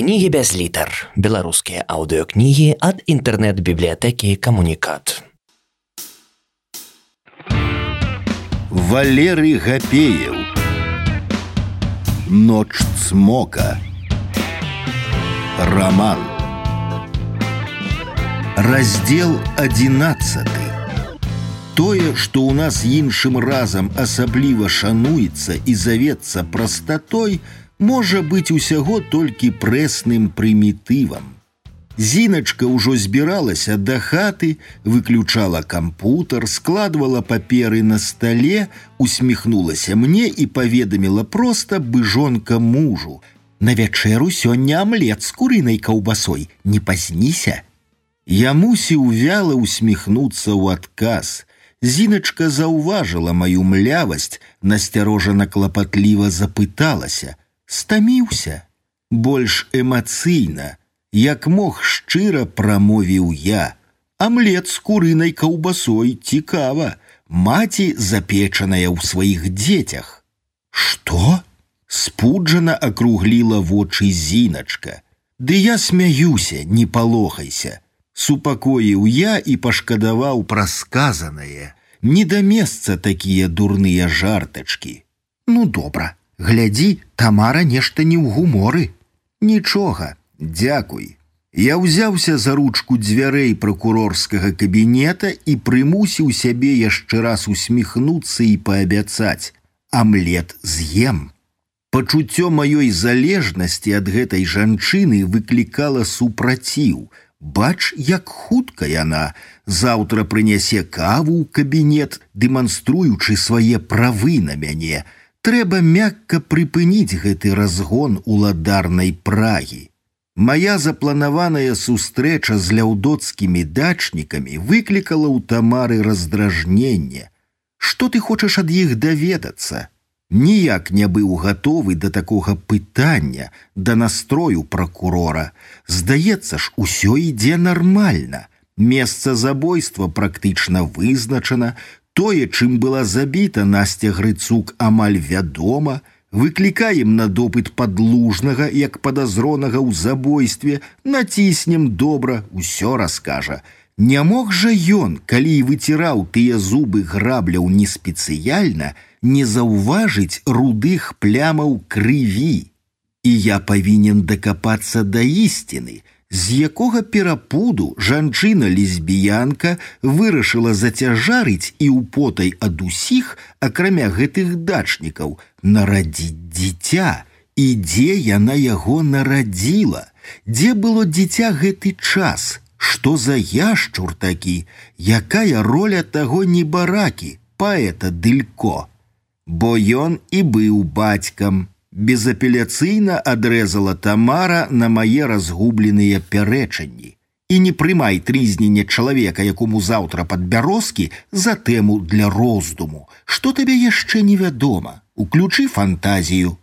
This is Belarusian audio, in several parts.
Кнігі без літар. Беларускія аўдыокнігі ад інтэрнэт-бібліятэкі камунікат. Валерый Гапеев Ночь цмока Роман Раздел одиннадцатый Тое, што ў нас іншым разам асабліва шануецца і завецца прастатой, можа быць усяго толькі прэсным прымітывам. Зіначка ўжо збіралася да хаты, выключала кампутар, складвала паперы на стале, усміхнулася мне і паведаміла проста быжонка мужу. На вячэру сёння амлет з курынай каўбасой, не пазніся. Я мусіў вяла усміхнуцца ў адказ. Зіначка заўважыла маю млявасць, насцярожана клапатліва запыталася: стаміўся больш эмацыйна як мог шчыра прамовіў я. Амлет з курынай каўбасой цікава маці запечаная ў сваіх дзецях. Что спуджана акругліла вочы зіначка. Ды я смяюся не палохайся. Супакоіў я і пашкадаваў пра сказанае. Не да месца такія дурныя жартачкі. Ну добра глядзі тамара нешта не ў гуморы. Нічога дзякуй. Я ўзяўся за ручку дзвярэй пракурорскага кабінета і прымусіў сябе яшчэ раз усміхнуцца і паабяцаць. Амлет з'ем. Пачуццё маёй залежнасці ад гэтай жанчыны выклікала супраціў. Бач як хутка яна заўтра прынясе каву ў кабінет дэманструючы свае правы на мяне трэба мякка прыпыніць гэты разгон уладарнай прагі. Мая запланаваная сустрэча з ляўдоцкімі дачнікамі выклікала ў тамары раздражненне. Што ты хочаш ад іх даведацца? Ніяк не быў гатовы да такога пытання, да настрою пракурора. Здаецца ж, усё ідзе нармальна. Месца забойства практычна вызначана, Тое, чым была забіта Насця Грыцук амаль вядома, выклікаем на допыт падлужнага, як падазронага ў забойстве, націснем добра, усё раскажа. Не мог жа ён, калі выціраў тыя зубы грабляў не спецыяльна, не заўважыць рудых плямаў крыві. І я павінен дакапацца да ісціны, з якога перапуду жанчына лесбіянка вырашыла зацяжарыць і употай ад усіх, акрамя гэтых дачнікаў, нарадзіць дзіця, і дзе яна яго нарадзіла, дзе было дзіця гэты час, што за яшчур такі, якая роля таго небаракі, паэта дылько, бо ён і быў бацькам безапеляцыйна адрэзала тамара на мае разгубленыя пярэчанні. І не прымай трызнення чалавека якому заўтра пад бярозкі за тэму для роздуму. Што табе яшчэ невядома? Уключы фантазію.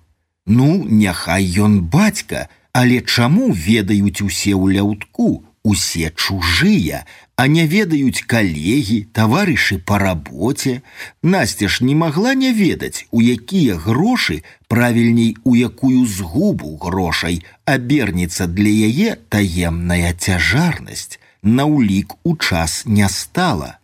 Ну няхай ён бацька але чаму ведаюць усе ў ляўтку? Усе чужыя а не ведаюць калегі, таварышы па рабоце. Насця ж не магла не ведаць, у якія грошы правільней у якую згубу грошай абернецца для яе таемная цяжарнасць, на ўлік у час не стала.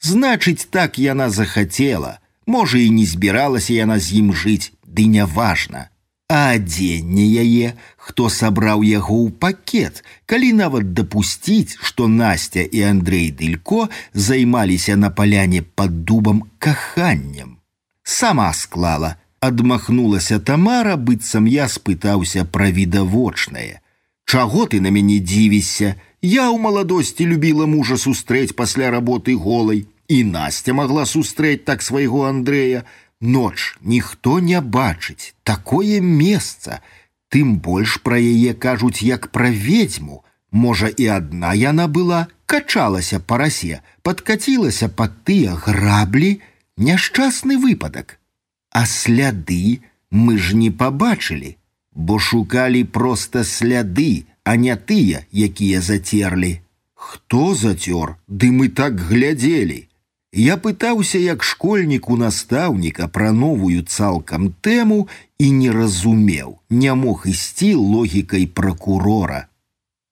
Значыць, так яна захацела, можа і не збіралася яна з ім жыць, ды няважна а адзенне яе, хто сабраў яго ў пакет, калі нават дапусціць, што Насця і Андрей Дылько займаліся на паляне пад дубам каханнем. Сама склала, адмахнулася Тамара, быццам я спытаўся пра відавочнае. Чаго ты на мяне дзівішся? Я ў маладосці любіла мужа сустрэць пасля работы голай, і Насця магла сустрэць так свайго Андрэя, Ноч ніхто не бачыць такое месца, тым больш пра яе кажуць як пра ведзьму. Можа і адна яна была, качалася па расе, падкацілася пад тыя граблі, няшчасны выпадак. А сляды мы ж не пабачылі, бо шукалі проста сляды, а не тыя, якія зацерлі. Хто зацёр, ды мы так глядзелі. Я пытаўся як школьнік у настаўніка пра новую цалкам тэму і не разумеў, не мог ісці логікай пракурора.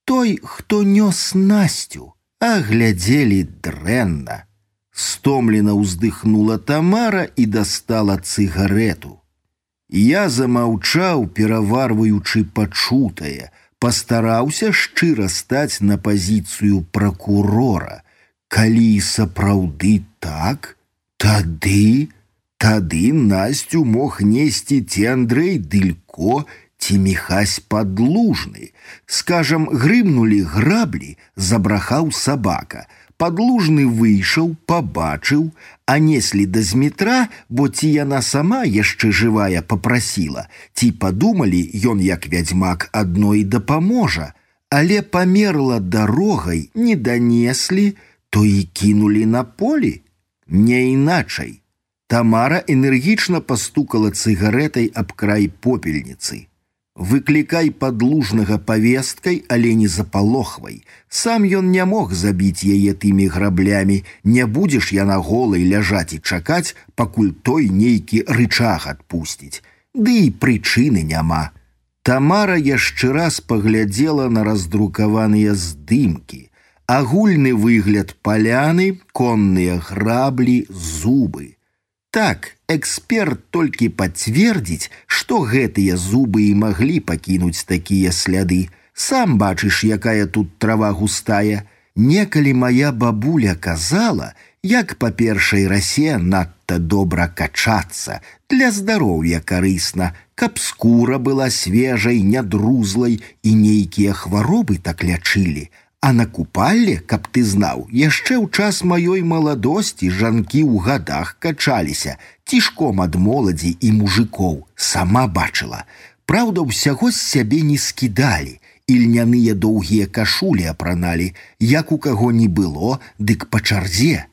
Той, хто нёс насцю, а глядзелі дрэнна. Стомлена ўздыхнула Тамара і дастала цыгарету. Я замаўчаў, пераварваючы пачутае, пастараўся шчыра стаць на пазіцыю пракурора. Калі сапраўды так, тады, тады Насцю мог несці ці Андрэй Дылько, ці міхась падлужны. Скажам, грымнулі граблі, забрахаў сабака. Падлужны выйшаў, пабачыў, а неслі да зметра, бо ці яна сама яшчэ жывая попрасіла, ці падумалі ён як вядзьмак адной дапаможа, але памерла дарогай, не данеслі, то і кінулі на полі, Не іначай. Тамара энергічна пастукала цыгаретай аб край попельніцы выклікай падлужнага павесткай, але не запалохвай. Сам ён не мог забіць яе тымі граблямі, не будзеш яна голай ляжаць і чакаць, пакуль той нейкі рычаг адпусціць. Ды і прычыны няма. Тамара яшчэ раз паглядзела на раздрукаваныя здымкі. Агульны выгляд паляны, конныя граблі, зубы. Так, эксперт толькі пацвердзіць, што гэтыя зубы і маглі пакінуць такія сляды. Сам бачыш, якая тут трава густая. Некалі моя бабуля казала, як па першай расе надта добра качацца, для здароўя карысна, каб скура была свежай, нядрузлай і нейкія хваробы так лячылі, А на купалле, каб ты знаў, яшчэ ў час маёй маладосці жанкі ў гадах качаліся, цішком ад моладзі і мужикоў сама бачыла. Праўда, ўсяго з сябе не скідалі, ільняныя доўгія кашулі апраналі, як у каго не было, дык па чарзе.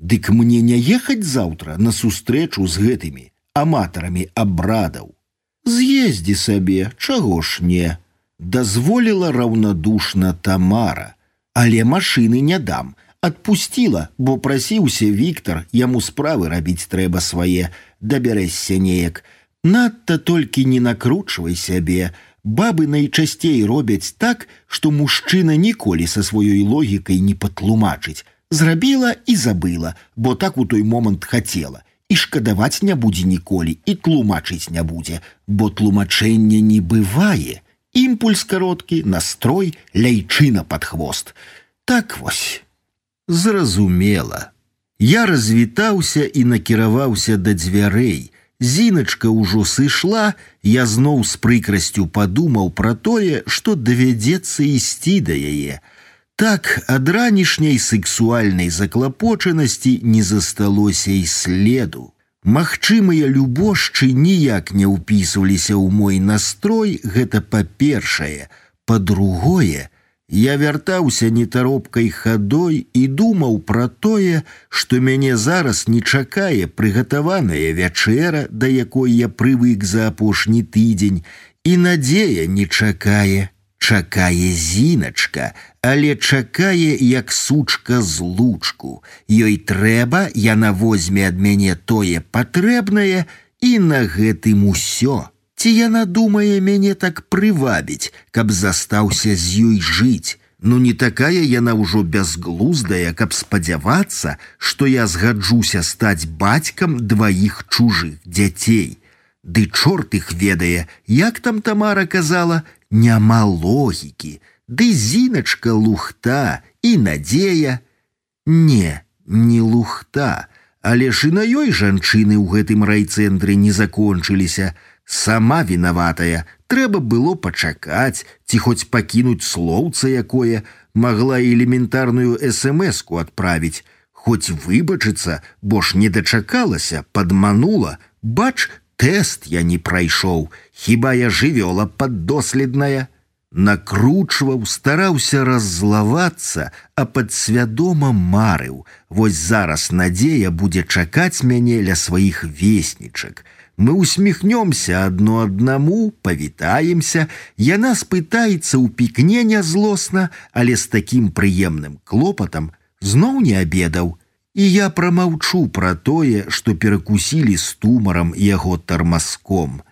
Дык мне не ехаць заўтра на сустрэчу з гэтымі аматарамі абрадаў. З'ездзі сабе, чаго ж не дазволіла раўнадушна Тамара, але машыны не дам, адпусціла, бо прасіўся Віктор, яму справы рабіць трэба свае, дабярэся неяк. Надта толькі не накручвай сябе. Бабы найчасцей робяць так, што мужчына ніколі са сваёй логікай не патлумачыць. Зрабіла і забыла, бо так у той момант хацела. І шкадаваць не будзе ніколі і тлумачыць не будзе, бо тлумачэння не бывае імпульс кароткі, настрой, ляйчына под хвост. Так вось. Зразумела. Я развітаўся і накіраваўся да дзвярэй. Зіначка ўжо сышла, я зноў з прыкрасцю падумаў пра тое, што давядзецца ісці да яе. Так ад ранішняй сексуальнай заклапочанасці не засталося і следу. Магчымыя любошчы ніяк не ўпісваліся ў мой настрой, гэта па-першае, па-другое, я вяртаўся нетаропкай хадой і думаў пра тое, што мяне зараз не чакае прыгатаваная вячэра, да якой я прывык за апошні тыдзень, і надзея не чакае, чакае зіначка, але чакае як сучка з лучку. Ёй трэба, яна возьме ад мяне тое патрэбнае і на гэтым усё. Ці яна думае мяне так прывабіць, каб застаўся з ёй жыць. Ну не такая яна ўжо бязглуздая, каб спадзявацца, што я згаджуся стаць бацькам дваіх чужых дзяцей. Ды чорт іх ведае, як там Тамара казала, няма логікі, Ды зіначка лухта і надзея. Не, не лухта, але ж і на ёй жанчыны ў гэтым райцэнтры не закончыліся. Сама вінаватая, трэба было пачакаць, ці хоць пакінуць слоўца якое, магла элементарную смску адправіць, Хоць выбачыцца, бо ж не дачакалася, падманула, бач, тэст я не прайшоў, хіба я жывёла паддоследная накручваў, стараўся раззлавацца, а падсвядома марыў. Вось зараз надзея будзе чакаць мяне ля сваіх веснічак. Мы усміхнёмся адно аднаму, павітаемся, Яна спытаецца ў пікне нязлосна, але з такім прыемным клопатам зноў не абедаў І я прамаўчу пра тое, што перакусілі з тумарам яго тармаском.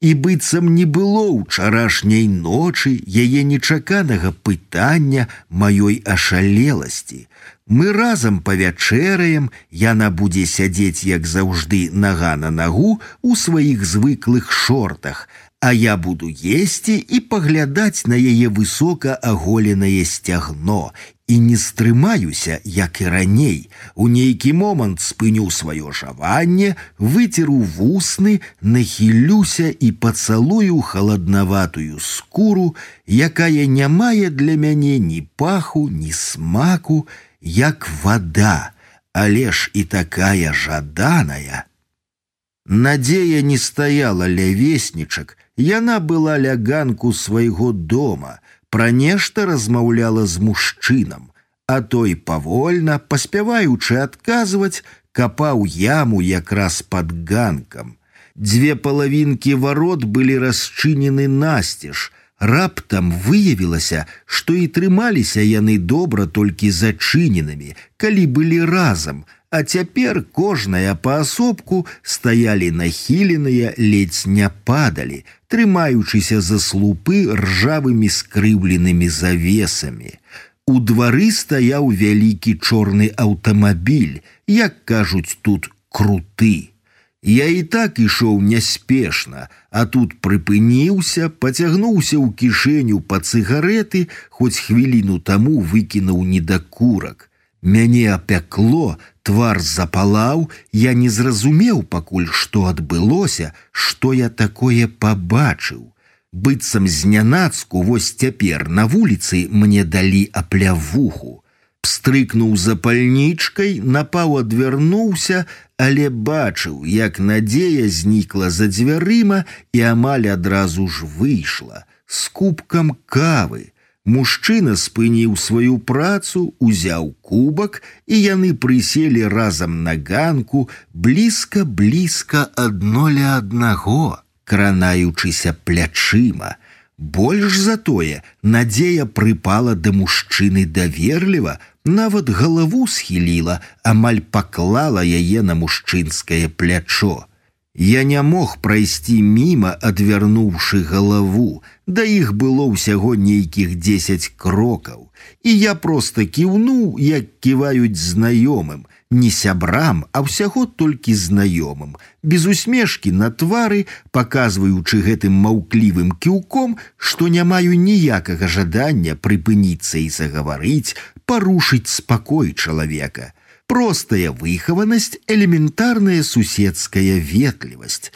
І быццам не было ўчарашняй ночы яе нечаканага пытання маёй ашалеласці. Мы разам павячэраем, яна будзе сядзець, як заўжды нага на нагу у сваіх звыклых шортах, а я буду есці і паглядаць на яе высока аголенае сцягно і не стрымаюся, як і раней. У нейкі момант спыню сваё жаванне, выцеру вусны, нахілюся і пацалую халаднаватую скуру, якая не мае для мяне ні паху, ні смаку, як вода, але ж і такая жаданая. Надзея не стаяла ля веснічак, Яна была ля ганку свайго дома, пра нешта размаўляла з мужчынам, а той павольна, паспяваючы адказваць, капаў яму якраз пад ганкам. Дзве палавінкі варот былі расчынены насцеж. Раптам выявілася, што і трымаліся яны добра толькі зачыненымі, калі былі разам, а цяпер кожная паасобку стаялі нахіленыя, ледзь не падалі, трымаючыся за слупы ржавымі скрыўленымі завесамі. У двары стаяў вялікі чорны аўтамабіль, як кажуць тут круты. Я і так ішоў няспешна, а тут прыпыніўся, пацягнуўся ў кішэню па цыгареты, хоць хвіліну таму выкінуў недакурак. Мяне апякло, твар запалаў, я не зразумеў пакуль, што адбылося, што я такое пабачыў. Быццам знянацку вось цяпер на вуліцы мне далі аплявуху. Пстрыкнуў запальнічкай, напаў адвярнуўся, але бачыў, як надзея знікла за дзвярыма і амаль адразу ж выйшла з кубкам кавы. Мужчына спыніў сваю працу, узяў кубак, і яны прыселі разам на ганку, блізка блізка адно ля аднаго, кранаючыся плячыма. Больш за тое, надзея прыпала да мужчыны даверліва, нават галаву схіліла, амаль паклала яе на мужчынскае плячо. Я не мог прайсці міма, адвярнуўшы галаву, да іх было ўсяго нейкіх дзесяць крокаў. І я проста кіўнуў, як ківаюць знаёмым, не сябрам, а ўсяго толькі знаёмым, без усмешкі на твары, паказваючы гэтым маўклівым кіўком, што не маю ніякага жадання прыпыніцца і загаварыць, парушыць спакой чалавека простая выхаванасць, элементарная суседская ветлівасць.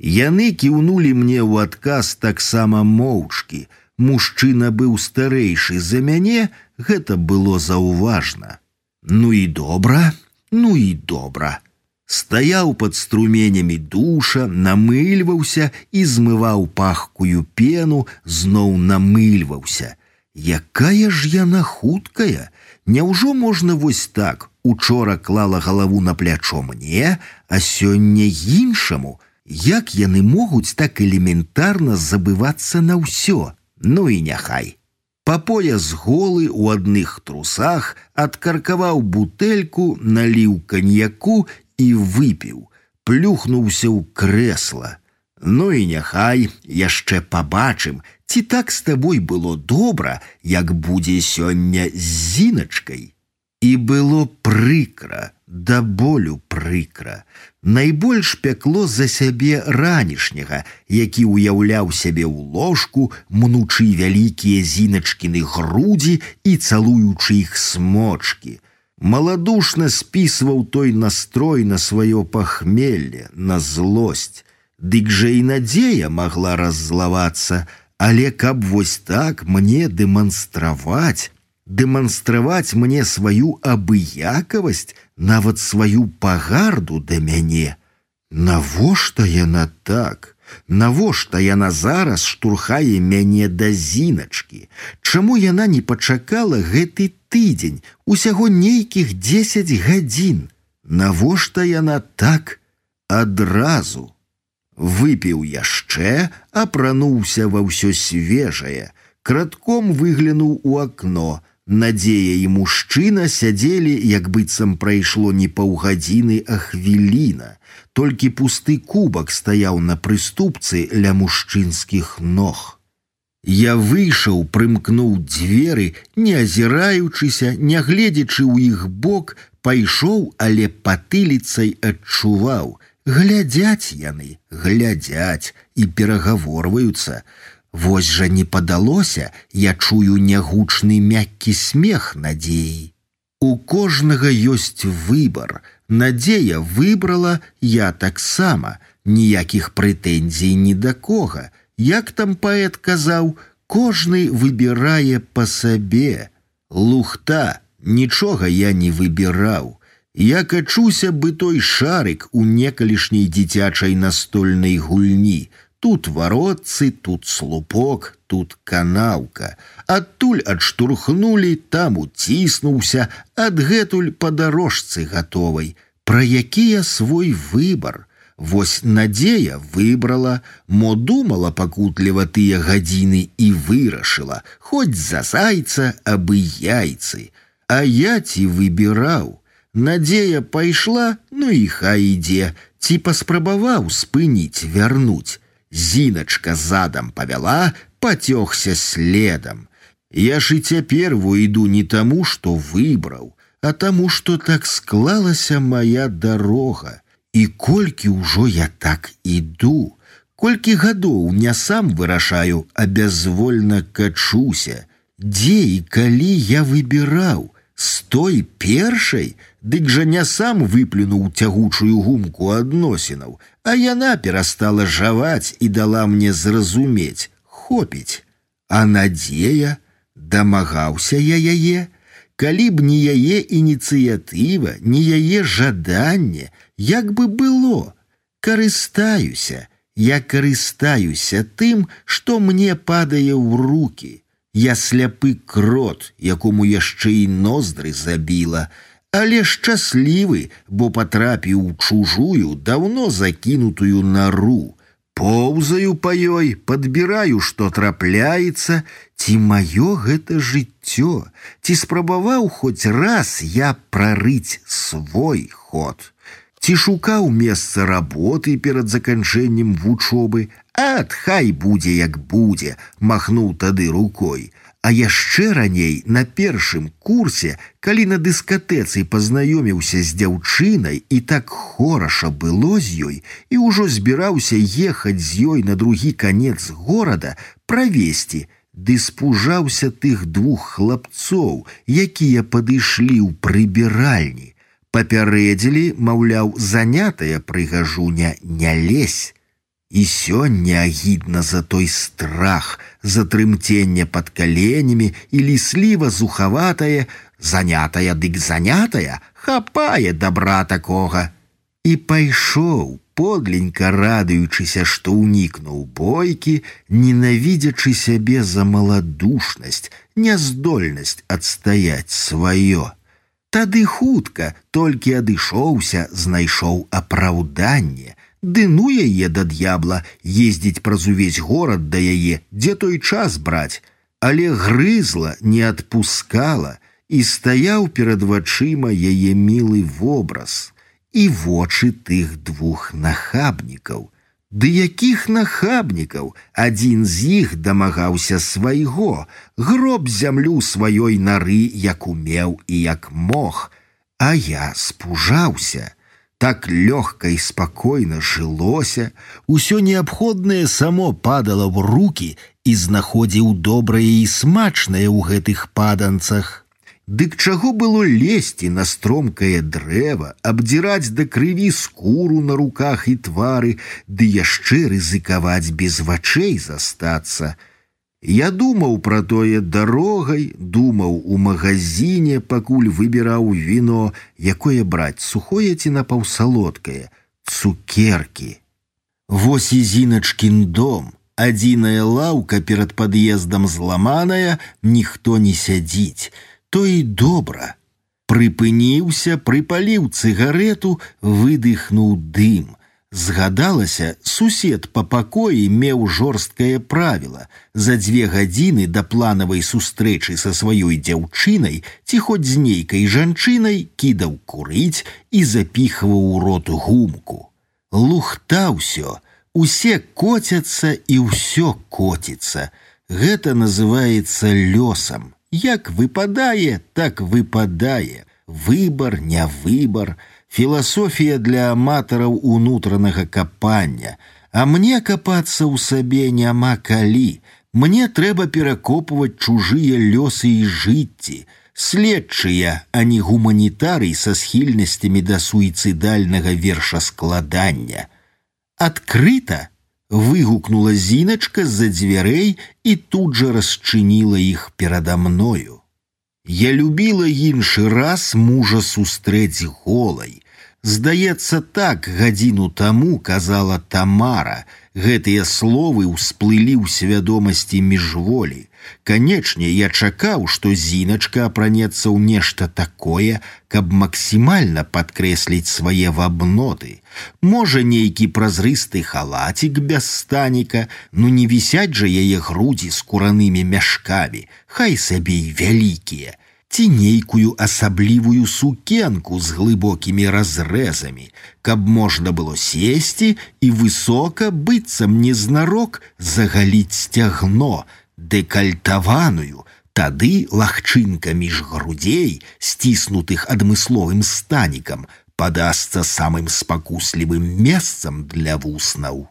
Яны кіўнулі мне ў адказ таксама моўчкі. Мужчына быў старэйшы за мяне, гэта было заўважна. Ну і добра, ну і добра. Стаяў под струменямі душа, намыльваўся і змываў пахкую пену, зноў намыльваўся. Якая ж яна хуткая, Няўжо можна вось так? Учора клала галаву на плячо мне, а сёння іншаму, як яны могуць так элементарна забывацца на ўсё, Ну і няхай. Па пояс голы у адных трусах адкаркаваў бутэльку, наліў каньяку і выпіў, плюхнуўся ў крэсла. Ну і няхай яшчэ пабачым, ці так з табой было добра, як будзе сёння з зіначкай. І было прыкра, да болю прыкра. Найбольш пякло за сябе ранішняга, які ўяўляў сябе ў ложку, мнучы вялікія зіначкіны грудзі і цалуючы іх смочки. Маладушна спісваў той настрой на сваё пахмелле, на злосць. Дык жа і надзея магла раззлавацца, але каб вось так мне дэманстраваць, дэманстраваць мне сваю абыякавасць, нават сваю пагарду да мяне. Навошта яна так? Навошта яна зараз штурхае мяне да зіначкі? Чаму яна не пачакала гэты тыдзень, усяго нейкіх 10 гадзін? Навошта яна так адразу? Выпіў яшчэ, апрануўся ва ўсё свежае, кратком выглянуў у акно, Надзея і мужчына сядзелі, як быццам прайшло не паўгадзіны, а хвіліна. Толькі пусты кубак стаяў на прыступцы ля мужчынскіх ног. Я выйшаў, прымкнуў дзверы, не азіраючыся, нягледзячы ў іх бок, пайшоў, але патыліцай адчуваў. Глядзяць яны, глядзяць і перагаворваюцца. Вось жа не падалося, я чую нягучны мяккі смех надзеі. У кожнага ёсць выбар. Надзея выбрала я таксама, ніякіх прэтэнзій ні да кога. Як там паэт казаў, кожны выбірае па сабе. Лухта, нічога я не выбіраў. Я качуся бы той шарык у некалішняй дзіцячай настольнай гульні, Тут варотцы, тут слупок, тут канаўка. Адтуль адштурхнулі, там уціснуўся, адгэтуль па дарожцы гатовай. Пра якія свой выбар. Вось надзея выбрала, мо думала пакутліва тыя гадзіны і вырашыла, хоць за зайца абы яйцы. А я ці выбіраў. Надзея пайшла, ну і хай ідзе, ці паспрабаваў спыніць, вярнуць. Зіначка задам павяла, пацёгся следам. Я ж і цяпер выйду не таму, што выбраў, а таму, што так склалася моя дарога. І колькі ўжо я так іду, Колькі гадоў не сам вырашаю, а бязвольна качуся, Дзе і калі я выбіраў, з той першай, дык жа не сам выплюнуў цягучую гумку адносінаў, а яна перастала жаваць і дала мне зразумець, хопіць. А надзея дамагаўся я яе, калі б не яе ініцыятыва, не яе жаданне, як бы было, карыстаюся, я карыстаюся тым, што мне падае ў руки. Я сляпы крот, якому яшчэ і ноздры забіла, але шчаслівы, бо патрапіў у чужую даўно закінутую нару. Поўзаю па ёй, падбіраю, што трапляецца, ці маё гэта жыццё, ці спрабаваў хоць раз я прарыць свой ход. Ці шукаў месца работы перад заканчэннем вучобы, ад хай будзе як будзе, махнуў тады рукой. А яшчэ раней на першым курсе, калі на дыскатэцы пазнаёміўся з дзяўчынай і так хораша было з ёй і ўжо збіраўся ехаць з ёй на другі канец горада правесці, ды спужаўся тых двух хлапцоў, якія падышлі ў прыбіральні. Папярэдзілі, маўляў, занятая прыгажуня не лезь. І сёння агідна за той страх, за трымценне пад каленямі і лісліва зухаватае, занятая дык занятая, хапае добра такога. І пайшоў, подленька радуючыся, што ўнікнуў бойкі, ненавідзячы сябе за маладушнасць, няздольнасць адстаяць сваё. Тады хутка толькі адышоўся, знайшоў апраўданне, Ды ну яе да д'ябла ездзіць праз увесь горад да яе, дзе той час браць, але грызла не адпускала і стаяў перад вачыма яе мілы вобраз і вочы тых двух нахабнікаў. Ды якіх нахабнікаў адзін з іх дамагаўся свайго, гроб зямлю сваёй нары, як умеў і як мог, А я спужаўся, так лёгка і спакойна жылося, усё неабходнае само падала в руки і знаходзіў добрае і смачнае ў гэтых паданцах. Дык чаго было лезці на стромкае дрэва, абдзіраць да крыві скуру на руках і твары, ды яшчэ рызыкаваць без вачэй застацца, Я думаў пра тое дарогай, думаў у магазине, пакуль выбіраў віно, якое браць сухое ці напаўсалодкае, цукеркі. Вось і зіначкін дом, адзіная лаўка перад пад'ездам зламаная, ніхто не сядзіць, то і добра. Прыпыніўся, прыпаліў цыгарету, выдыхнуў дым. Згадалася, сусед па пакоі меў жорсткае правіла. За дзве гадзіны да планавай сустрэчы са сваёй дзяўчынай ці хоць з нейкай жанчынай кідаў курыць і запіхваў у рот гумку. Лухта ўсё, усе коцяцца і ўсё коціцца. Гэта называецца лёсам. Як выпадае, так выпадае. Выбар, не выбар, філасофія для аматараў унутранага капання, А мне капацца ў сабе няма калі. Мне трэба перакопваць чужыя лёсы і жыцці, следчыя, а не гуманітарый са схільнасцямі да суіцыдальнага вершаскладання. Адкрыта выгукнула зіначка з-за дзвярэй і тут жа расчыніла іх перада мною. Я любіла іншы раз мужа сустрэць голай, Здаецца так гадзіну таму казала Тамара. Гэтыя словы ўсплылі ў свядомасці міжволі. Канечне, я чакаў, што зіначка апранецца ў нешта такое, каб максімальна падкрэсліць свае вабноты. Можа, нейкі празрысты халацік без станіка, ну не вісяць жа яе грудзі з куранымі мяшкамі, Хай сабе і вялікія ці нейкую асаблівую сукенку з глыбокімі разрэзамі, каб можна было сесці і высока быццам незнарок загаліць сцягно, дэкальтаваную, тады лагчынка між грудзей, сціснутых адмысловым станікам, падасца самым спакуслівым месцам для вуснаў.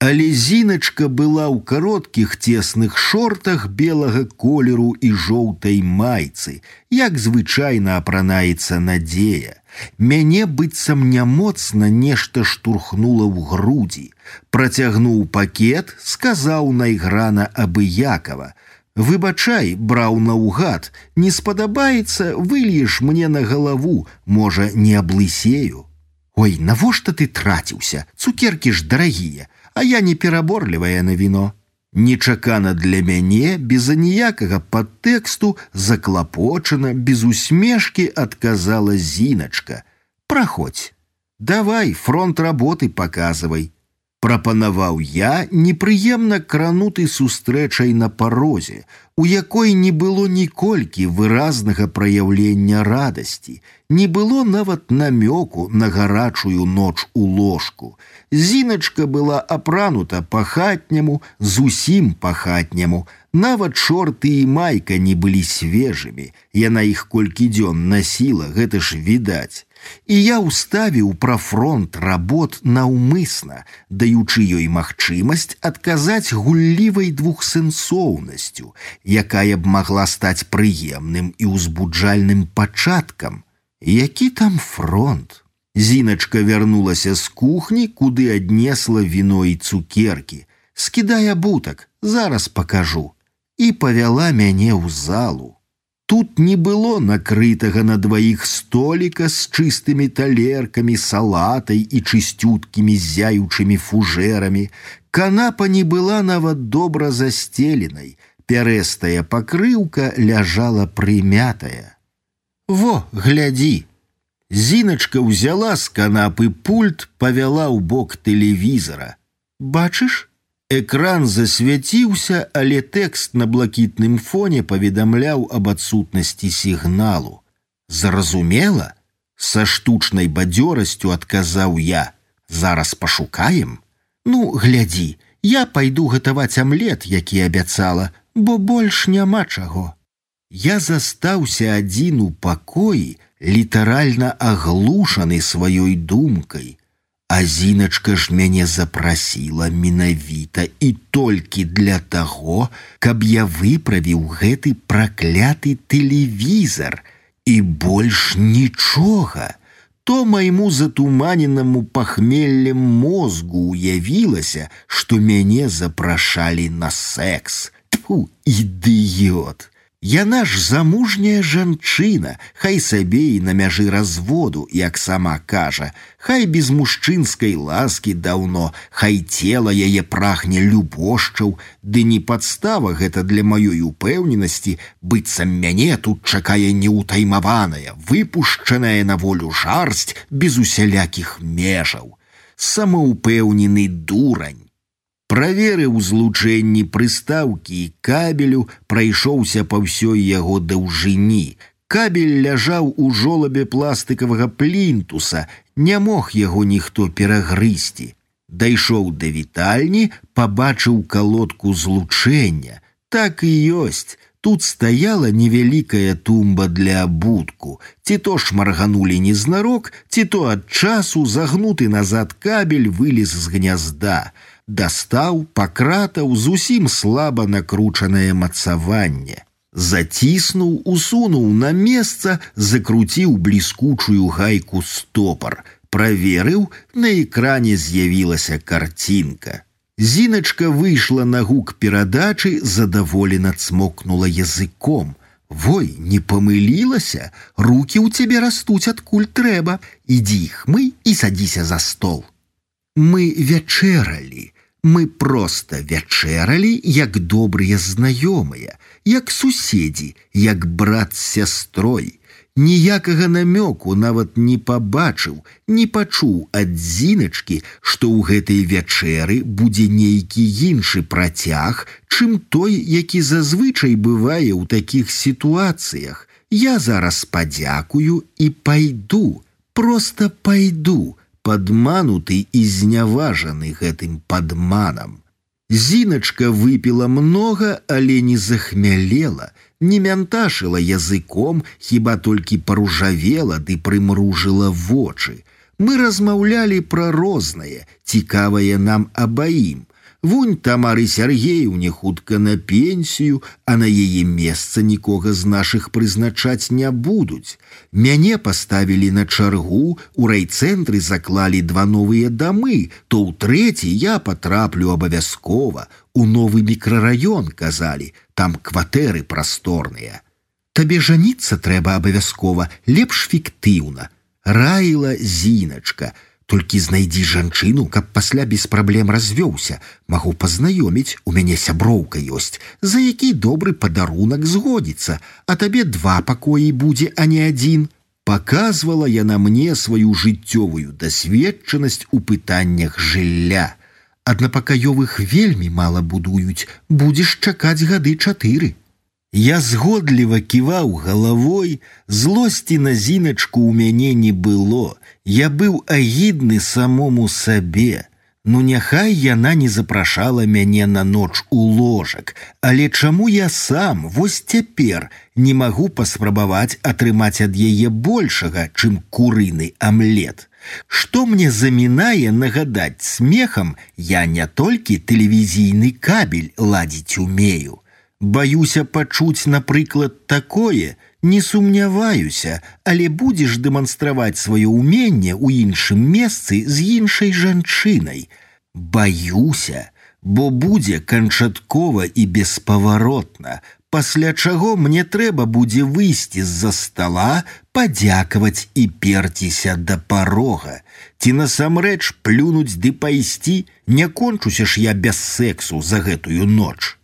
Але зіначка была ў кароткіх цесных шортах белага колеру і жоўтай майцы, як звычайна апранаецца надзея. Мяне быццам нямоцна нешта штурхнула ў грудзі. Працягнуў пакет, сказаў найграна абыякова: « Выбачай, браў наўгад, не спадабаецца, выльеш мне на галаву, можа, не аблысею. Ой, навошта ты траціўся, цукеркі ж дарагія, а я не пераборлівая на віно. Нечакана для мяне без аніякага падтэксту заклапочана без усмешкі адказала зіначка. Праходзь, давай фронт работы показывай. Прапанаваў я непрыемна крануты сустрэчай на парозе, у якой не было ніколькі выразнага праяўлення радасці, не было нават намёку на гарачую ноч у ложку. Зіначка была апранута па-хатняму, зусім па-хатняму. Нават шорты і майка не былі свежымі. Яна іх колькі дзён насіла, гэта ж відаць. І я ўставіў пра фронт работ наўмысна, даючы ёй магчымасць адказаць гуллівай двухсэнсоўнасцю, якая б магла стаць прыемным і ўзбуджальным пачаткам. Які там фронт? Зіначка вярнулася з кухні, куды аднесла віно і цукеркі. Скідая бутак, зараз пакажу. І павяла мяне ў залу. Тут не было накрытага на дваіх століка з чыстымі талеркамі, салатай і чысцюткімі зяючымі фужэрамі. Канапа не была нават добра застеленай. Пярэстая пакрыўка ляжала прымятая. Во, глядзі, Зіначка ўзяла з канапы пульт, павяла ў бок тэлевізара. Бачыш, экран засвяціўся, але тэкст на блакітным фоне паведамляў аб адсутнасці сігналу. Зразумела, са штучнай бадзёрасцю адказаў я: зараз пашукаем. Ну, глядзі, я пайду гатаваць амлет, які абяцала, бо больш няма чаго. Я застаўся адзін у пакоі, літаральна аглушаны сваёй думкай. А зіначка ж мяне запрасіла менавіта і толькі для таго, каб я выправіў гэты пракляты тэлевізар і больш нічога. То майму затуманенаму пахмеллем мозгу уявілася, што мяне запрашалі на секс. Тьфу, ідыёт! Яна ж замужняя жанчына, хай сабе і на мяжы разводу, як сама кажа, хай без мужчынскай ласкі даўно, хай цела яе прагне любошчаў, ды не падстава гэта для маёй упэўненасці, быццам мяне тут чакае неўтаймаваная, выпушчаная на волю жарсць без усялякіх межаў. самаўпэўнены дурань. Праверыў злучэнні прыстаўкі і кабелю, прайшоўся па ўсёй яго даўжыні. Кабель ляжаў у жолабе пластыкавага плінтуса, не мог яго ніхто перагрысці. Дайшоў да вітальні, пабачыў калодку злучэння. Так і ёсць. Тут стаяла невялікая тумба для абутку. Ці то шмарганулі незнарок, ці то ад часу загнуты назад кабель вылез з гнязда дастаў пакратаў зусім слаба накручанае мацаванне. Заціснуў, усунуў на месца, закруціў бліскучую гайку стопар, праверыў, на экране з'явілася карцінка. Зіначка выйшла на гук перадачы, задаволена цмокнула языком. Вой, не памылілася, руки ў цябе растуць адкуль трэба, ідзі іх мы і садзіся за стол. Мы вячэралі, Мы проста вячэралі, як добрыя знаёмыя, як суседзі, як брат з сястрой. Ніякага намёку нават не пабачыў, не пачуў ад зіначкі, што ў гэтай вячэры будзе нейкі іншы працяг, чым той, які зазвычай бывае ў такіх сітуацыях. Я зараз падзякую і пайду, просто пайду, падмануты і зняважаны гэтым падманам. Зіначка выпіла многа, але не захмялела, не мянташыла языком, хіба толькі паружавела ды прымружыла вочы. Мы размаўлялі пра рознае, цікавае нам абаім, Вунь тамары Сергеевне хутка на пенсію, а на яе месца нікога з нашых прызначаць не будуць. Мяне паставілі на чаргу, у райцэнтры заклалі два новыя дамы, то ў трэці я патраплю абавязкова. У новы мікрараён казалі, там кватэры прасторныя. Табе жаніцца трэба абавязкова, лепш фіктыўна. Раіла зіначка, толькі знайдзі жанчыну, каб пасля без праблем развёўся, магу пазнаёміць, у мяне сяброўка ёсць, за які добры падарунак згодзіцца, а табе два пакоі будзе, а не адзін. Паказвала яна мне сваю жыццёвую дасведчанасць у пытаннях жылля. Аднапакаёвых вельмі мала будуюць, будзеш чакаць гады чатыры. Я згодліва ківаў галавой, злосці на зіначку ў мяне не было. Я быў агідны самому сабе. Ну няхай яна не запрашала мяне на ноч у ложак, Але чаму я сам вось цяпер не магу паспрабаваць атрымаць ад яе большага, чым курыны амлет. Што мне замінае нагадаць смехам, я не толькі тэлевізійны кабель ладзіць умею. Баюся пачуць, напрыклад, такое, не сумняваюся, але будзеш дэманстраваць сваё ўменне ў іншым месцы з іншай жанчынай. Баюся, бо будзе канчаткова і беспаваротна, пасля чаго мне трэба будзе выйсці з-за стола, падзякаваць і перціся да парога. Ці насамрэч плюнуць ды пайсці, не кончуся ж я без сексу за гэтую ноч.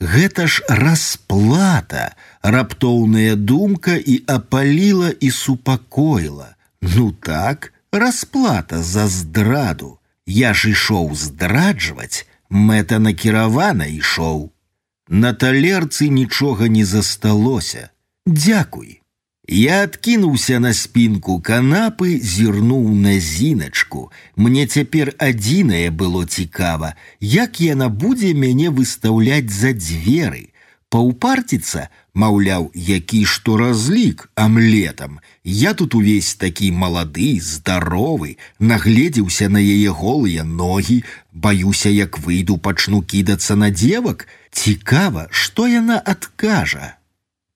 Гэта ж расплата, раптоўная думка і апаліла і супакоіла. Ну так, расплата за здраду. Я ж ішоў здраджваць, мэта накіравана ішоў. На талерцы нічога не засталося. Дякуй. Я адкінуўся на спінку канапы, зірнуў на зіначку. Мне цяпер адзінае было цікава, як яна будзе мяне выстаўляць за дзверы. Паўпарціцца, маўляў, які што разлік амлетам. Я тут увесь такі малады, здаровы, нагледзеўся на яе голыя ногі, баюся, як выйду пачну кідацца на дзевак. Цікава, што яна адкажа.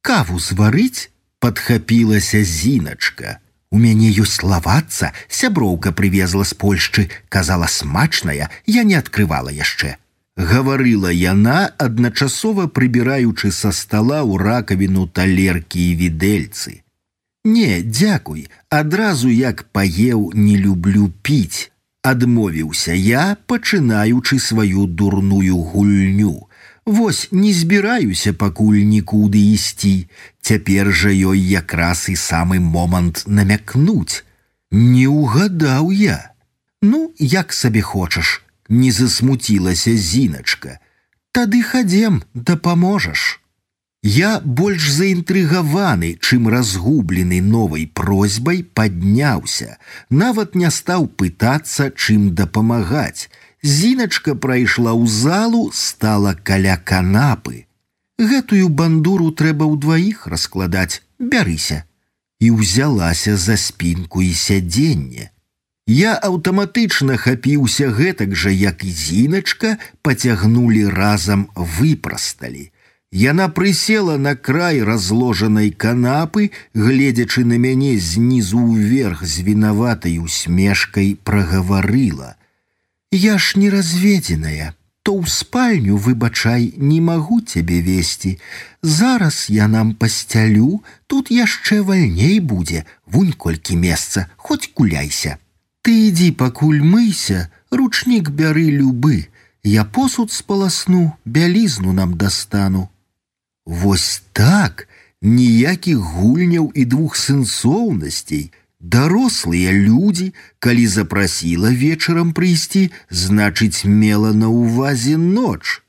Каву зварыць, Подхапілася зіначка. У мяне ёсць лавацца, сяброўка привезла з Польшчы, казала смачная, я не открывала яшчэ. Гаварыла яна, адначасова прыбіраючы са стола ў ракавіну талеркі і відэльцы. Не, дзякуй, адразу як паеў, не люблю піць. Адмовіўся я, пачынаючы сваю дурную гульню. Вось не збіраюся пакуль нікуды ісці. Цяпер жа ёй якраз і самы момант намякнуць. Не ўгадаў я. Ну, як сабе хочаш, не засмуцілася зіначка. Тады хадзем, дапаможаш. Я больш заінтрыгаваны, чым разгублены новай просьбай падняўся, нават не стаў пытацца, чым дапамагаць. Зіначка прайшла ў залу, стала каля канапы. Гэтую бандуру трэба ўдваіх раскладаць, бярыся. І ўзялася за спінку і сядзенне. Я аўтаматычна хапіўся гэтак жа, як і зіначка, пацягнулі разам выпрасталі. Яна прысела на край разложанай канапы, гледзячы на мяне знізу ўверх з вінаватай усмешкай прагаварыла: « Я ж не разведзеная, то ў спальню выбачай, не магу цябе весці. Зараз я нам пасцялю, тут яшчэ вальней будзе, вунь колькі месца, хоць куляйся. Ты ідзі пакуль мыйся, ручнік бяры любы, Я посуд спаласну, бялізну нам дастану. Вось так, ніякіх гульняў і двухсэнсоўнасцей. Дарослыя людзі, калі запрасіла вечарам прыйсці, значыць, мела на ўвазе ноч.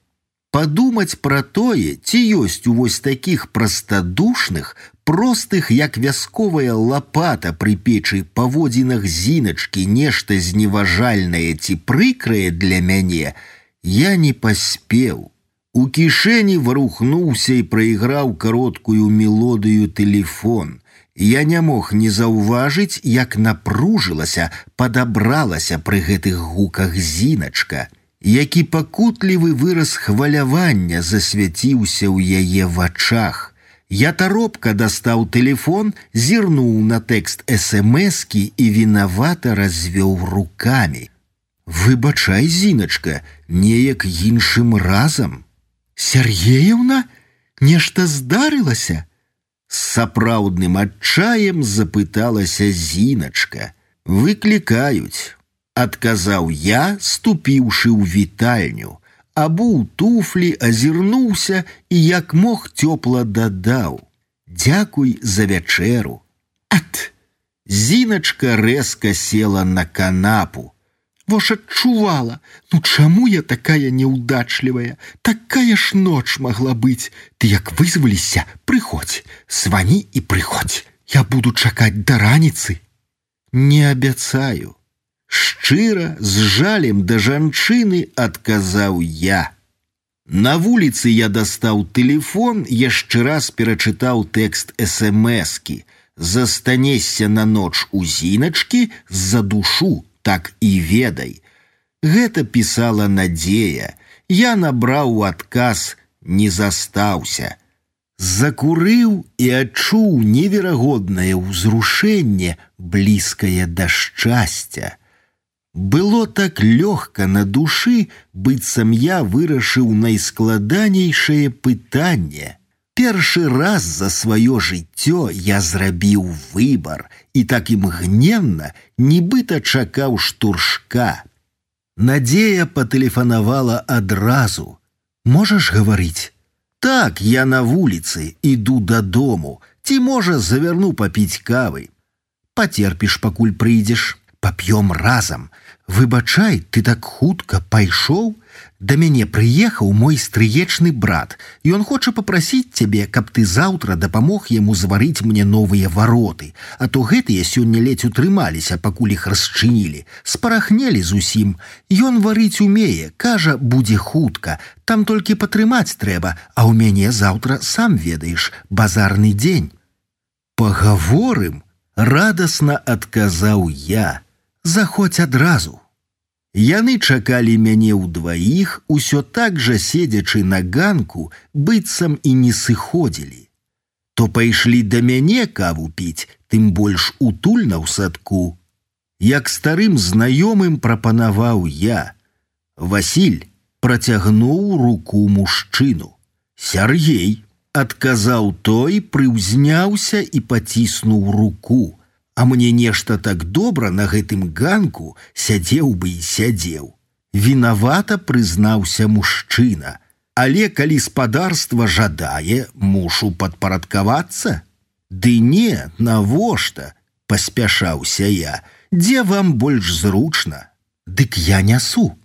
Падумаць пра тое, ці ёсць у вось такіх прастадушных, простых, як вясковая лапата пры печы паводзінах зіначкі нешта зневажальнае ці прыкрае для мяне, я не паспеў. У кішэні варухнуўся і прайграў кароткую мелодыю телефон. Я не мог не заўважыць, як напружылася, падабралася пры гэтых гуках зіначка, які пакутлівы выраз хвалявання засвяціўся ў яе вачах. Я таропка дастаў телефон, зірнуў на тэкст смскі і вінавата развёў руками. Выбачай, зіначка, неяк іншым разам. Сергеевна, нешта здарылася. С сапраўдным адчаем запыталася зіначка. Выклікаюць, адказаў я, ступіўшы ў вітальню, абуў туфлі, азірнуўся і як мог цёпла дадаў: Дякуй за вячэру. Ат! Зіначка рэзка села на канапу, Вош адчувала, ну чаму я такая неўдачлівая, такая ж ноч могла быць, ты як вызваліся, прыходзь, свані і прыходзь, Я буду чакаць да раніцы. Не абяцаю. Шчыра з жалем да жанчыны адказаў я. На вуліцы я дастаў телефон, яшчэ раз перачытаў тэкст смскі, застанешся на ноч у зіначкі з-за душу так і ведай. Гэта пісала надзея. Я набраў адказ, не застаўся. Закурыў і адчуў неверагоднае ўзрушэнне, блізкае да шчасця. Было так лёгка на душы, быццам я вырашыў найскладанейшае пытанне. Першы раз за сваё жыццё я зрабіў выбар і так імгненна, нібыта чакаў штуршка. Надзея патэлефанавала адразу. Можаш гаварыць: Так, я на вуліцы іду дадому, ці можа завярну папіць кавы. Пацерпіш, пакуль прыйдзеш, пап'ём разам. Выбачай, ты так хутка пайшоў, Да мяне прыехаў мой стрыечны брат, і ён хоча попрасіць цябе, каб ты заўтра дапамог яму зварыць мне новыя вароты, а то гэтыя сёння ледзь утрымаліся, пакуль іх расчынілі, спарахнелі зусім. Ён варыць умее, кажа, будзе хутка, там толькі патрымаць трэба, а ў мяне заўтра сам ведаеш базарны дзень. Пагаворым, радасна адказаў я, заходзь адразу. Яны чакалі мяне ўдваіх, усё так жа седзячы на ганку, быццам і не сыходзілі. То пайшлі да мяне каву піць, тым больш утульна ў садку. Як старым знаёмым прапанаваў я. Васіль працягнуў руку мужчыну. Сяргей адказаў той, прыўзняўся і паціснуў руку а мне нешта так добра на гэтым ганку сядзеў бы і сядзеў. Вінавата прызнаўся мужчына, але калі спадарства жадае, мушу падпарадкавацца. Ды не, навошта, паспяшаўся я, дзе вам больш зручна. Дык я нясу.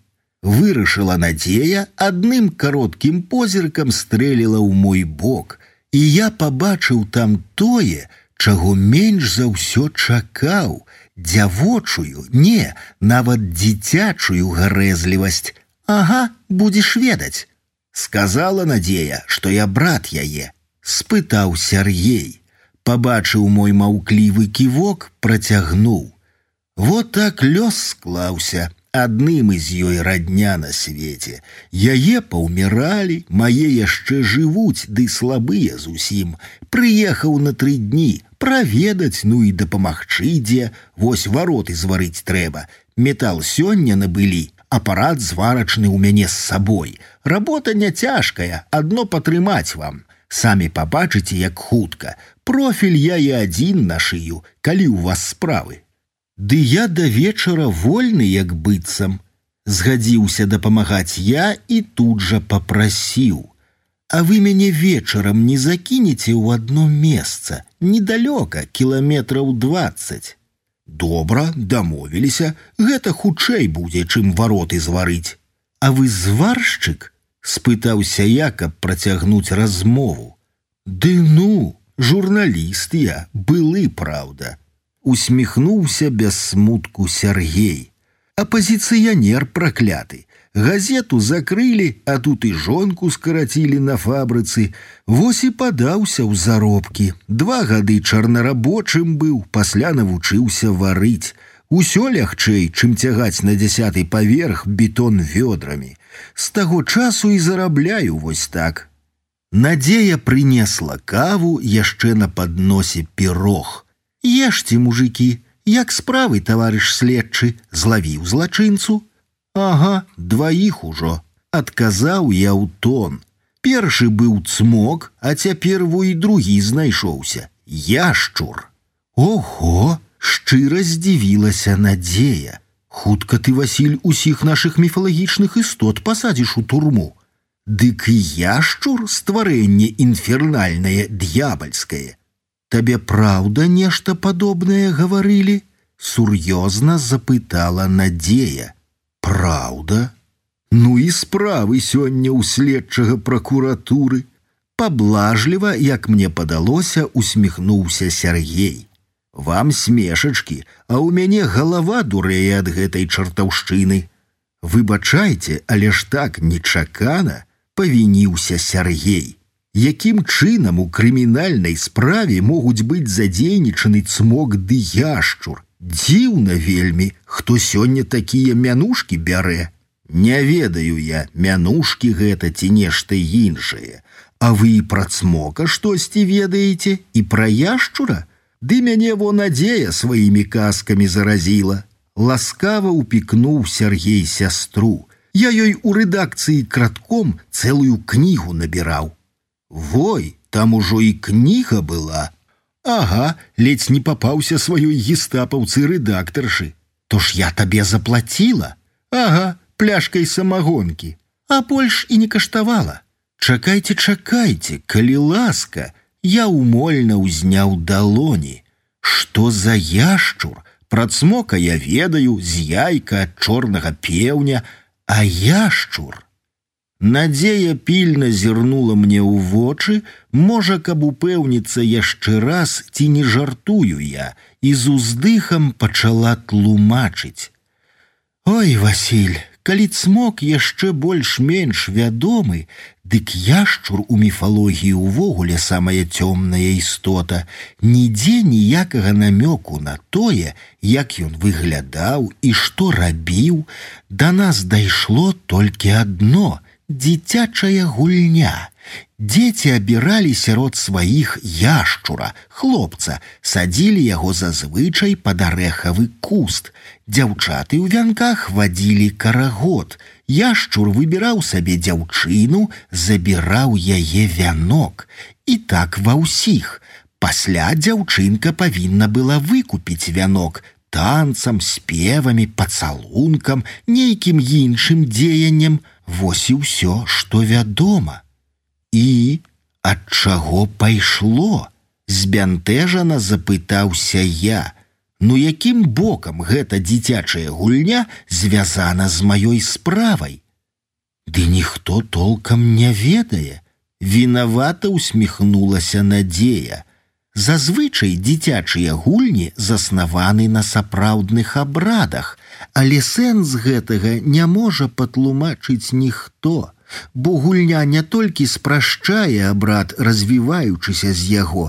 Вырашыла надзея, адным кароткім позіркам стрэліла ў мой бок, і я пабачыў там тое, чаго менш за ўсё чакаў, дзявочую, не, нават дзіцячую гарэзлівасць. Ага, будзеш ведаць. Сказала надзея, што я брат яе, спытаў Сергей, пабачыў мой маўклівы ківок, працягнуў. Вот так лёс склаўся, адным з ёй радня на свеце. Яе паўміралі, мае яшчэ жывуць, ды слабыя зусім. Прыехаў на тры дні, праведаць, ну і дапамагчы дзе, вось вароты зварыць трэба. Метал сёння набылі, апарат зварачны ў мяне з сабой. Работа не цяжкая, адно патрымаць вам. Самі пабачыце, як хутка. Профіль я і адзін на шыю, калі ў вас справы. Ды я да вечара вольны, як быццам. Згадзіўся дапамагаць я і тут жа попрасіў. А вы мяне вечарам не закінеце ў одно месца, недалёка кіламетраў двадцать. Добра, дамовіліся, гэта хутчэй будзе, чым вароты зварыць. А вы зваршчык? спытаўся я, каб працягнуць размову. Ды ну, журналіст я, былы праўда, усміхнуўся без смутку Сергей. Апозіцыянер пракляты. Газету закрылі, а тут і жонку скарацілі на фабрыцы. Вось і падаўся ў заробкі. Два гады чарнарабочым быў, пасля навучыўся варыць. Усё лягчэй, чым цягаць на дзясяты паверх бетон вёдрамі. З таго часу і зарабляю вось так. Надзея прынесла каву яшчэ на падносе пірог. Ешьте, мужики, як справы, таварыш следчы, злавіў злачынцу. Ага, дваіх ужо, адказаў я ў тон. Першы быў цмок, а цяпер во і другі знайшоўся. Яшчур. Ого, шчыра здзівілася надзея. Хутка ты, Васіль, усіх нашых міфалагічных істот пасадзіш у турму. Дык і яшчур стварэнне інфернальнае д'ябальскае табе праўда нешта падобнае гаварылі сур'ёзна запытала надзея праўда ну і справы сёння ў следчага пракуратуры паблажліва як мне падалося усміхнуўся Сергей. Вам смешачкі а ў мяне галава дурэе ад гэтай чартаўшчыны выбачайце але ж так нечакана павініўся Сергей якім чынам у крымінальнай справе могуць быць задзейнічаны цмок ды яшчур. Дзіўна вельмі, хто сёння такія мянушкі бярэ. Не ведаю я, мянушкі гэта ці нешта іншае. А вы і пра цмока штосьці ведаеце і пра яшчура? Ды мяне во надзея сваімі казкамі заразіла. Ласкава упікнуў Сергей сястру. Я ёй у рэдакцыі кратком цэлую кнігу набіраў. Вой, там ужо і кніга была. Ага, ледзь не папаўся сваёй гестапаўцы рэдактаршы. То ж я табе заплаціла. Ага, пляшкай самагонкі, а больш і не каштавала. Чакайце, чакайце, калі ласка, я умольна ўзняў далоні. Што за яшчур? Пра цмока я ведаю з яйка ад чорнага пеўня, а яшчур. Надзея пільна зірнула мне ў вочы, можа, каб упэўніцца яшчэ раз ці не жартую я і з уздыхам пачала тлумачыць. Ой, Васіль, калі цмок яшчэ больш-менш вядомы, дык яшчур у міфалогіі ўвогуле самая цёмная істота, нідзе ніякага намёку на тое, як ён выглядаў і што рабіў, да нас дайшло толькі адно, дзіцячая гульня. Дзеці абіралі сярод сваіх яшчура, хлопца, садзілі яго зазвычай пад арэхавы куст. Дзяўчаты ў вянках вадзілі карагод. Яшчур выбіраў сабе дзяўчыну, забіраў яе вянок. І так ва ўсіх. Пасля дзяўчынка павінна была выкупіць вянок, танцам, спевамі, пацалункам, нейкім іншым дзеяннем, Вось і ўсё, што вядома. І ад чаго пайшло, збянтэжана запытаўся я. Ну якім бокам гэта дзіцячая гульня звязана з маёй справай? Ды ніхто толкам не ведае. Вінавата усміхнулася надзея. Зазвычай дзіцячыя гульні заснаваны на сапраўдных абрадах, але сэнс гэтага не можа патлумачыць ніхто, бо гульня не толькі спрашчае абрад, развіваючыся з яго,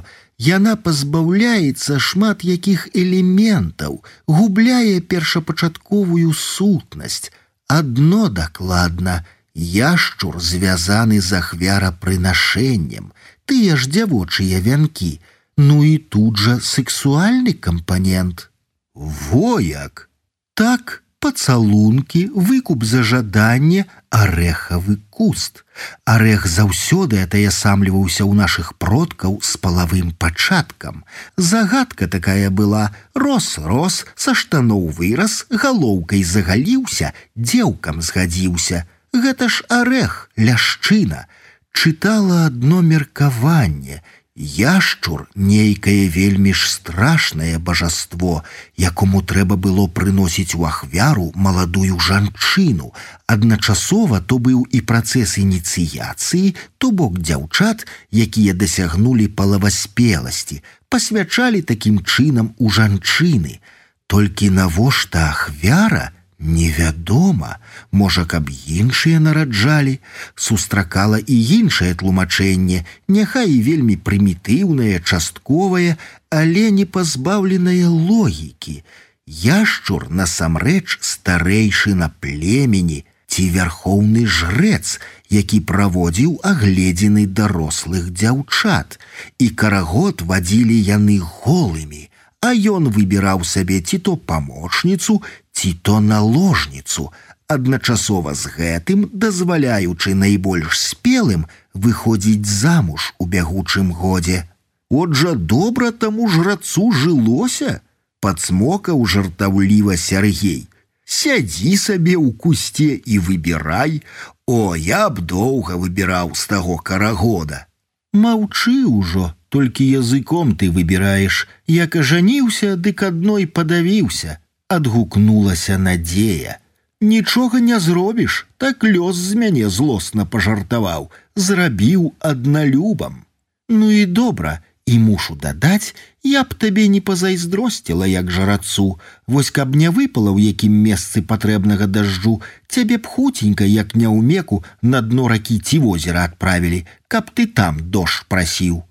яна пазбаўляецца шмат якіх элементаў, губляе першапачатковую сутнасць. Адно дакладна, яшчур звязаны з ахвярапрынашэннем, тыя ж дзявочыя вянкі, Ну і тут жа сексуальны кампанент. Вояк, так, пацалункі, выкуп за жаданне, арэхавы куст. Арех заўсёды атаясамліваўся ў нашых продкаў з палавым пачаткам. Загадка такая была: рос рос, са штаноў вырас, галоўкай загаліўся, дзеўкам згадзіўся. Гэта ж арех, ляшчына, чытала адно меркаванне, Яшчур нейкае вельмі ж страшнае божаство, якому трэба было прыносіць у ахвяру маладую жанчыну. Адначасова то быў і працэс ініцыяцыі, то бок дзяўчат, якія дасягнулі палаваспеласці, пасвячалі такім чынам у жанчыны. Толькі навошта ахвяра, Невядома, можа, каб іншыя нараджалі, сустракала і іншае тлумачэнне, няхай і вельмі прымітыўнае, частковае, але не пазбаўленае логікі. Яшчур насамрэч старэйшы на племені ці вярхоўны жрэц, які праводзіў агледзены дарослых дзяўчат, і карагод вадзілі яны голымі, а ён выбіраў сабе ці то памочніцу, ці то наложніцу, адначасова з гэтым дазваляючы найбольш спелым выходзіць замуж у бягучым годзе. Отжа добра таму жрацу жылося, подсмокаў жартаўліва Сергей. Сядзі сабе ў кусце і выбірай, О, я б доўга выбіраў з таго карагода. Маўчы ўжо, толькі языком ты выбіраеш, як ажаніўся, дык адной падавіўся, адгукнулася надзея. Нічога не зробіш, так лёс з мяне злосна пажартаваў, зрабіў адналюбам. Ну і добра, і мушу дадаць, я б табе не пазайздросціла як жарацу, Вось каб не выпала ў якім месцы патрэбнага дажджу, цябе б хуценька, як няўмеку на дно ракі ці возера адправілі, каб ты там дождж прасіў.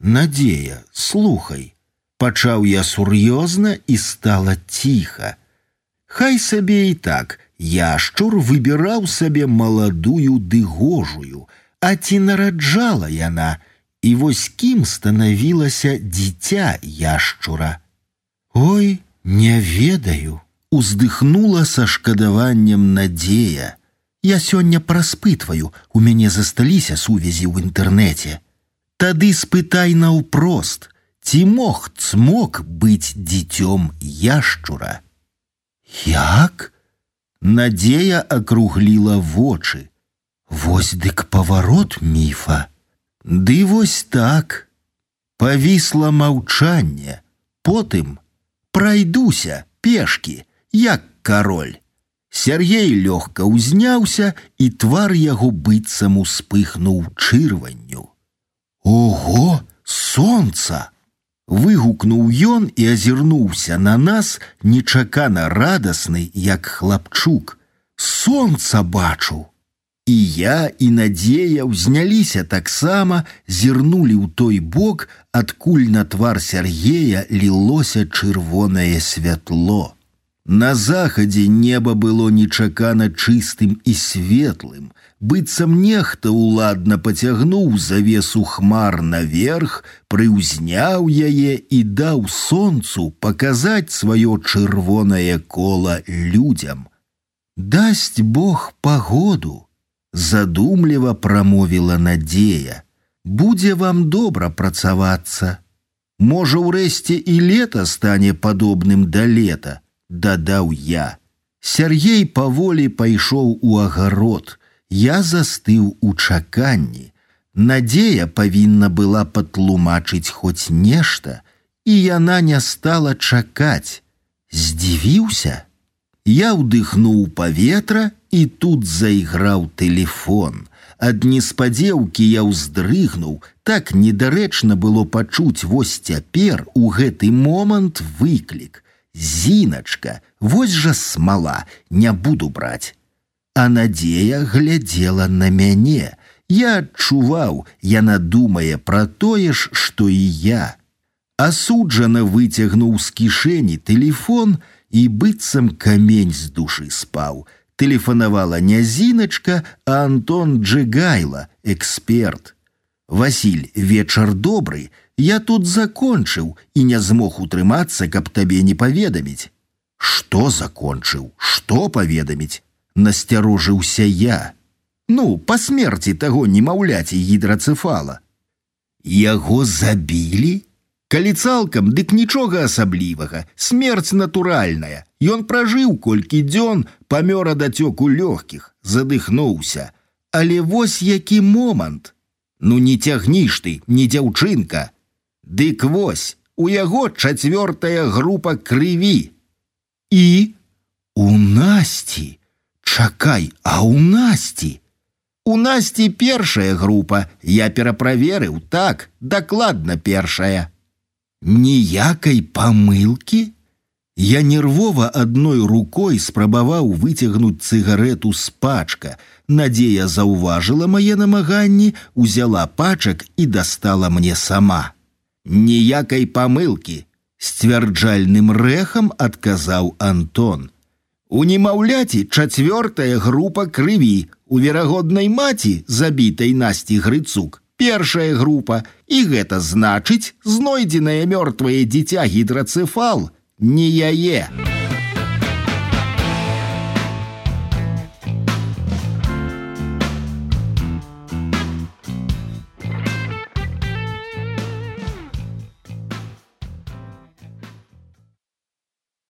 Надзея, слухай, пачаў я сур'ёзна і стала ціха. Хай сабе і так яшчур выбіраў сабе маладую дыгожую, а ці нараджала яна, і вось кім станавілася дзіця яшчура. Ой, не ведаю, уздыхнула са шкадаваннем надзея. Я сёння праспытваю, у мяне засталіся сувязі ў інтэрнэце. Тады спытай наўпрост, ці мог цмок быць дзіцём яшчура. Як? Надзея акругліла вочы. Вось дык паварот міфа. Ды вось так. Павісла маўчанне, потым прайдуся пешкі, як кароль. Сергей лёгка ўзняўся, і твар яго быццам успыхнуў чырванню. Ого, солнца! Выгукнуў ён і азірнуўся на нас нечакана радасны, як хлапчук. Сонца бачу. І я і надзея ўзняліся таксама, зірнулі ў той бок, адкуль на твар Сергея лілося чырвонае святло. На захадзе неба было нечакана чыстым і светлым, быццам нехта ўладна пацягнуў завесу хмар наверх, прыўзняў яе і даў сонцу паказаць сваё чырвонае кола людзям. Дасць Бог пагоду, задумліва прамовіла надзея, будзе вам добра працавацца. Можа, урэшце і лета стане падобным да лета, дадаў я. Сяргей паволі пайшоў у агарод, я застыў у чаканні. Надзея павінна была патлумачыць хоць нешта, і яна не стала чакаць. Здзівіўся. Я ўдыхнуў паветра і тут зайграў телефон. Ад неспадзеўкі я ўздрыгнуў, так недарэчна было пачуць вось цяпер у гэты момант выклік. Зіначка, вось жа смала, не буду браць. А надзея глядзела на мяне. Я адчуваў, яна думае пра тое ж, што і я. Асуджана выцягнуў з кішэні телефон і быццам камень з душы спаў тэлефанавала не зіначка, а Антон Джигайла, эксперт. Васіль, вечар добры, я тут закончыў і не змог утрымацца, каб табе не паведаміць. Што закончыў, што паведаміць? Насцярожыўся я. Ну, па смерці таго немаўляці гідрацэфала. Яго забілі? Калі цалкам, дык нічога асаблівага, смерць натуральная. Ён пражыў колькі дзён, памёр ад ацёку лёгкіх, задыхнуўся. Але вось які момант. Ну не цягніш ты, не дзяўчынка. Дык вось, у яго чацвёртая група крыві. І у насці, Чакай, а у насці. У насці першая група, я пераправерыў так, дакладна першая. Ніякай памылкі? Я нервова адной рукой спрабаваў выцягнуць цыгарету з пачка. Надзея заўважыла мае намаганні, узяла пачак і дастала мне сама. Ніякай памылкі, сцвярджальным рэхам адказаў Антон. У немаўляці чацвёртая група крыві, у верагоднай маці, забітай насці грыцук, першая група, і гэта значыць знойдзенае мёртвае дзіця гідрацэфал не яе.